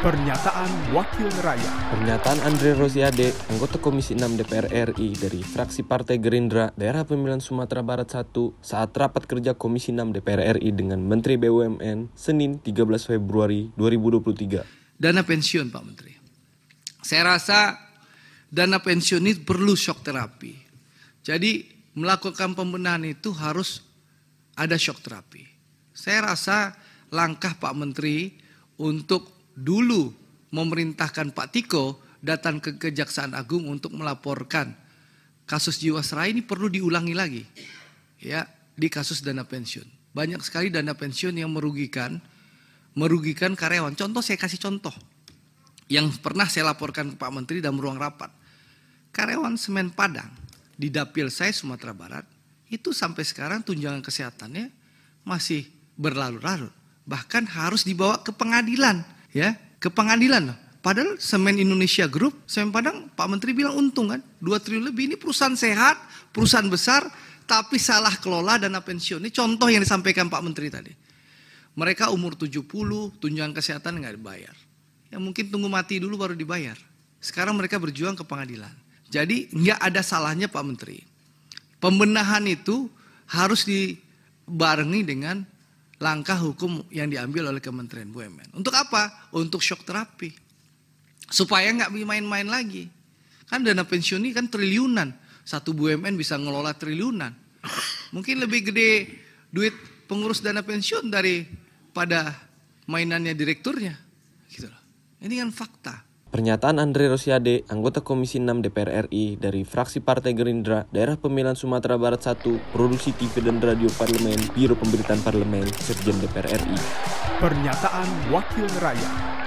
Pernyataan Wakil Rakyat Pernyataan Andre Rosiade, anggota Komisi 6 DPR RI dari fraksi Partai Gerindra Daerah Pemilihan Sumatera Barat 1 saat rapat kerja Komisi 6 DPR RI dengan Menteri BUMN Senin 13 Februari 2023. Dana pensiun Pak Menteri. Saya rasa dana pensiun ini perlu shock terapi. Jadi melakukan pembenahan itu harus ada shock terapi. Saya rasa langkah Pak Menteri untuk dulu memerintahkan Pak Tiko datang ke Kejaksaan Agung untuk melaporkan kasus Jiwasraya ini perlu diulangi lagi. Ya, di kasus dana pensiun. Banyak sekali dana pensiun yang merugikan merugikan karyawan. Contoh saya kasih contoh. Yang pernah saya laporkan ke Pak Menteri dalam ruang rapat. Karyawan semen Padang di dapil saya Sumatera Barat itu sampai sekarang tunjangan kesehatannya masih berlarut-larut. Bahkan harus dibawa ke pengadilan ya ke pengadilan. Padahal Semen Indonesia Group, Semen Padang, Pak Menteri bilang untung kan, 2 triliun lebih ini perusahaan sehat, perusahaan besar, tapi salah kelola dana pensiun. Ini contoh yang disampaikan Pak Menteri tadi. Mereka umur 70, tunjangan kesehatan nggak dibayar. Ya mungkin tunggu mati dulu baru dibayar. Sekarang mereka berjuang ke pengadilan. Jadi nggak ada salahnya Pak Menteri. Pembenahan itu harus dibarengi dengan langkah hukum yang diambil oleh Kementerian BUMN. Untuk apa? Untuk shock terapi. Supaya nggak main-main lagi. Kan dana pensiun ini kan triliunan. Satu BUMN bisa ngelola triliunan. Mungkin lebih gede duit pengurus dana pensiun daripada mainannya direkturnya. Gitu loh. Ini kan fakta. Pernyataan Andre Rosiade, anggota Komisi 6 DPR RI dari fraksi Partai Gerindra, Daerah Pemilihan Sumatera Barat 1, Produksi TV dan Radio Parlemen, Biro Pemberitaan Parlemen, Sekjen DPR RI. Pernyataan Wakil Rakyat